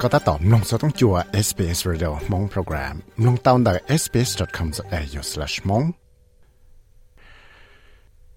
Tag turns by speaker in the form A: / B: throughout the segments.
A: ก็ถ้าตอบลงสต้องจัว SBS Radio มงโปรแกรมลงตาวน์ได้ sbs.com.au/mong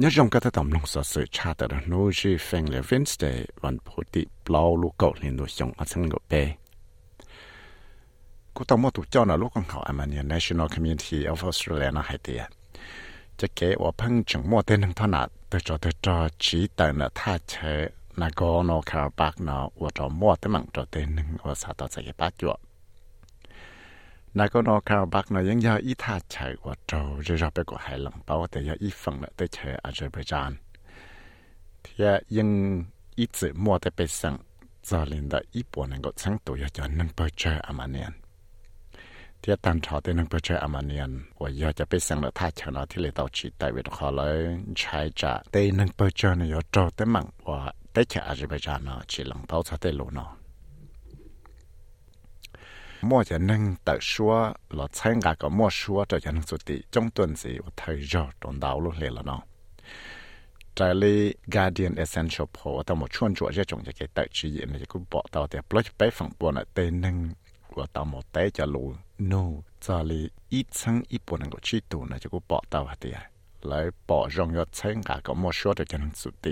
A: nhớ trong các tác động sở sự cha tờ đó nô chỉ phèn lệ Wednesdayวันพุธที่เปล่าลูกเก่าเรียนดูชงอันสังกเปกูต้องมาถูกเจ้าหน้าลูกของเขาอามันเนี่ย National Community of Australia นะให้เดียจะเก๋ว่าพังจังมัวเต้นทั้งท่านาตัวจอตัวจอจีแต่น่ะท่าเช 那个诺卡尔巴呢，我找莫的忙着的能我查到这个八角。那个诺卡尔巴呢，ยัง要一他才我找日绕别个海冷包的要一份了的才阿泽贝占。贴ยัง一直莫的被生，早领的一波能够成都要叫能不着阿玛年。ที่ตันทอที่นึงเพื่อใช้อามาเนียนว่าอยากจะไปสั่งละท่าชนะที่เลยต่อชีแต่เวทขอเลยใช้จะแต่นึงเพื่อใช้เนี่ยจอแต่มั่งว่า tới chợ Azerbaijan nó chỉ lòng bao xa tới lỗ nó. Mua cho nên tự xua là xem cả có mua xua cho cho nên sụt đi trong tuần gì và thời giờ trong đảo lúc lệ là nó. Guardian Essential Pro ta một chuyên chuột cho chúng cho cái tự chỉ diện này cũng bỏ tao để blog bé phẳng buồn ở tên nâng của một té cho lù no trái lý ít sáng ít buồn của chi tù này cho cũng bỏ tao hả tiền lấy bỏ rong cho xem cả có mua xua cho cho nên sụt đi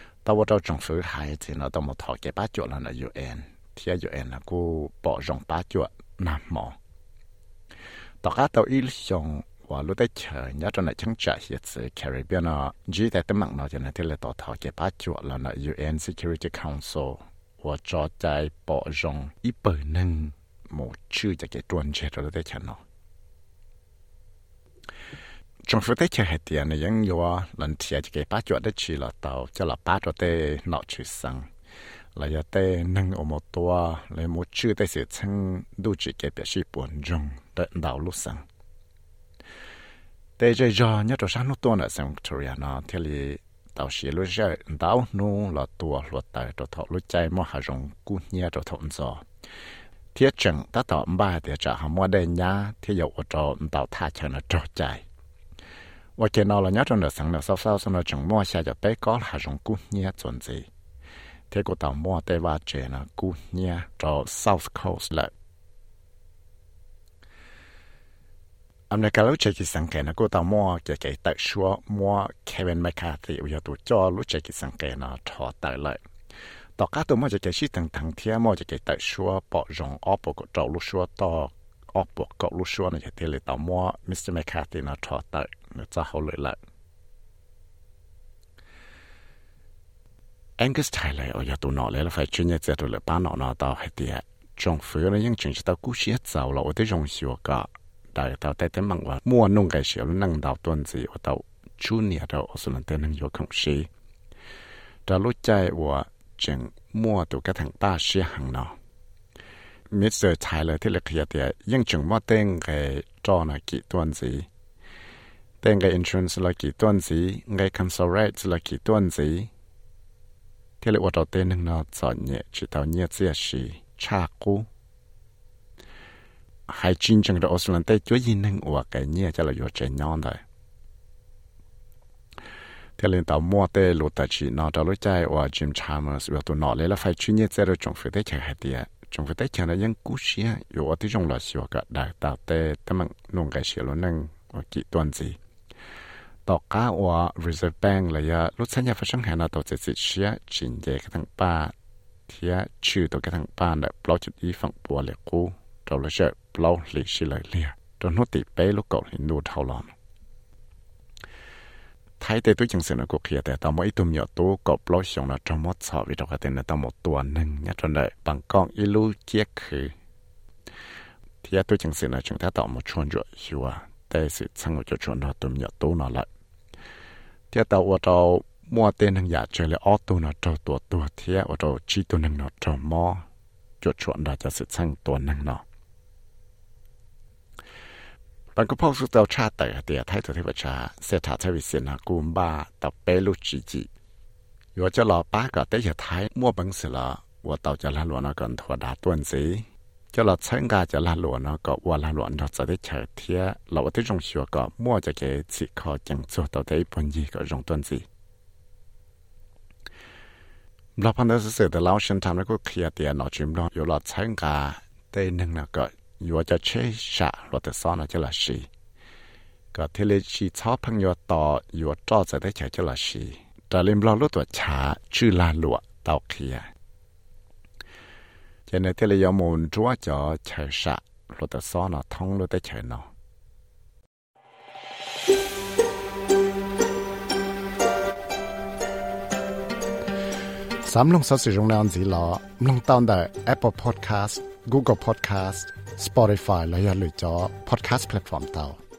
A: tao vào trong sự hai thì nó tao một thọ cái bát chuột là nó UN thì UN là cô bỏ rong bát chuột nằm mỏ tao cá tao ít xong và lúc đấy chờ nhớ trong này chẳng trả hiện sự Caribbean nó chỉ tại tấm mạng nó cho nên thế là tao thọ cái bát chuột là nó UN Security Council và cho chạy bỏ rong ít bờ nâng một chữ cho cái tuần chết rồi đấy chẳng nó trong số tết chơi hệ tiền này vẫn có lần thì cái bát chuột đất chỉ là tàu cho là bát cho tê nọ chữ sang. Là giờ tê nâng ở một tua lấy một chữ tê sẽ chân đủ chỉ cái biểu 示 buồn rong đợi đào lúc sang. Tê chơi giờ nhớ cho sáng lúc tua nữa sang Victoria nó thì là tàu sĩ lúc giờ đào nu là tua luật tài cho thọ lúc chạy mua hàng rong cú nhẹ cho thọ gió thiết chẳng ta tỏ ba thì trả hàng mua đây nhá thì dầu cho tàu tha cho là trò chạy 我见到了伢种的生了，稍稍上了种莫下就被搞了种姑娘存在。thế của tàu mua tây ba trẻ là cú nha cho South Coast lại. Âm nay cả lúc chơi kỳ sáng kẻ là của tàu mua kẻ kẻ tại xua mua Kevin McCarthy bây giờ tụi cho lúc chơi kỳ sáng kẻ là thọ tại lại. Tàu cá tụi mua chơi kẻ sĩ thằng thằng thia mua chơi kẻ tại xua bỏ rồng óp của trâu lúc xua to อมัวเกี่ยวกับตัดชัวมัวเควินแมคคาธีวิตัวจอรู้จักกิสังเกตนะถอดตัดเลยต่อการตัวมัวจะเกี่ยวชิตังทังเทียมัวจะเกี่ยวตัดชัวปอรงอปกเจ้ารู้ชัวต่ออปกรู้ชัวนะจะเทเลยต่อมัวมิสเตอร์แมคคาธีนะถอดตัด cho hậu lợi lại Angus Taylor ở nhà tụ nọ lại là phải chuyên nghiệp giải rồi ba nọ nọ tao hay tiệt trong phía nó những chuyện tao cú xía giàu là มิสเตอร์ชายเลยที่เล็กเหียเตียยังจึงว่าเต้งไงจอนะกี่ตัวนสีเต้งไงอินชูนส์ละกี่ตัวนสีไงคอนโซลเรตละกี่ตัวนสีที่เล็กว่าเราเต้นหนึ่งนอสอนเนี่ยจิตเอาเนี่ยเสียสีชากูหายจินจังเราออสลันเต้ช่วยยินหนึ่งอวกไงเนี่ยจะเราอยู่ใจย้อนเลยที่เรื่องต่อมัวเตลุตาชีนอเรารู้ใจว่าจิมชาร์มส์เวลตัวนอเลยแล้วไฟชิ้นเนี่ยเจอเราจงฝืนได้แค่เดียว chúng phải tay chàng là những cú xia dù ở trong là xia cả đã tạo tê tâm mạng nông cái xia luôn năng và kỹ toàn gì. Tàu cá của Reserve Bank là ya lúc sáng nhà phát sinh hàng là tàu chỉ chỉ xia chỉnh về cái thằng ba thì trừ tàu cái thằng ba là bao chút ý phẳng bùa lệ cú, tàu là sẽ bao lì xia lại lìa trong nốt tỷ bé lúc cậu thì nuốt thâu lòng ทยแต่ตัวจังสินะกูเขียแต่ตอนมื่อตุ้มหยอดตัวก็ปล่อยส่งนะจมดสอบวิดอกเต็นตอนหมดตัวหนึ่งเนี่ยจนเลยบางกองอีลูเจี๊ยคือเทียตัวจังสินะจึงถ้าต่อมาชวนจวดชัวแต่สิช่างจะชวนเราตุ้มหยอ 但ก็พบสุดเตาชาแต่เตียไทยตัวเทวชาเสถาทวิเศษนะกุมบ้าต่อเปลุจีจีอยู่จะรอป้าก็เตยไทยมั่วบังสิละว่าเตาจะละหลวนกันถั่วดาต้วนสีจะเราเชิงกาจะละหลวนก็ว่าละหลวนเราจะได้เฉยเทียเราที่จงชัวก็มั่วจะเกจิคอจังสัวเตาได้ปนยีก็จงต้นสีเราพันธุ์เสือแต่เราเชิญทำแล้วก็เคลียร์เตียหนอจิมรออยู่เราเชิงกาได้หนึ่งแล้วก็ ยัวจะเชื่อชะรถซ้อนจะละชีก็เทเลชีชอบพังยัวต่อยัวจ้อจะได้เฉยจะละชีแต่เล่มเราลดตัวช้าชื่อลาหลวเตาเคียจะในเทเลยมูลจัวจอเฉยชะรถซ้อนท่องรถได้เฉยเนาะสามลงสัตว์สิรงแนอนสีหลอลงตอนแต่ Apple Podcast Google Podcast Spotify และอย่าลืมจอ Podcast Platform เตา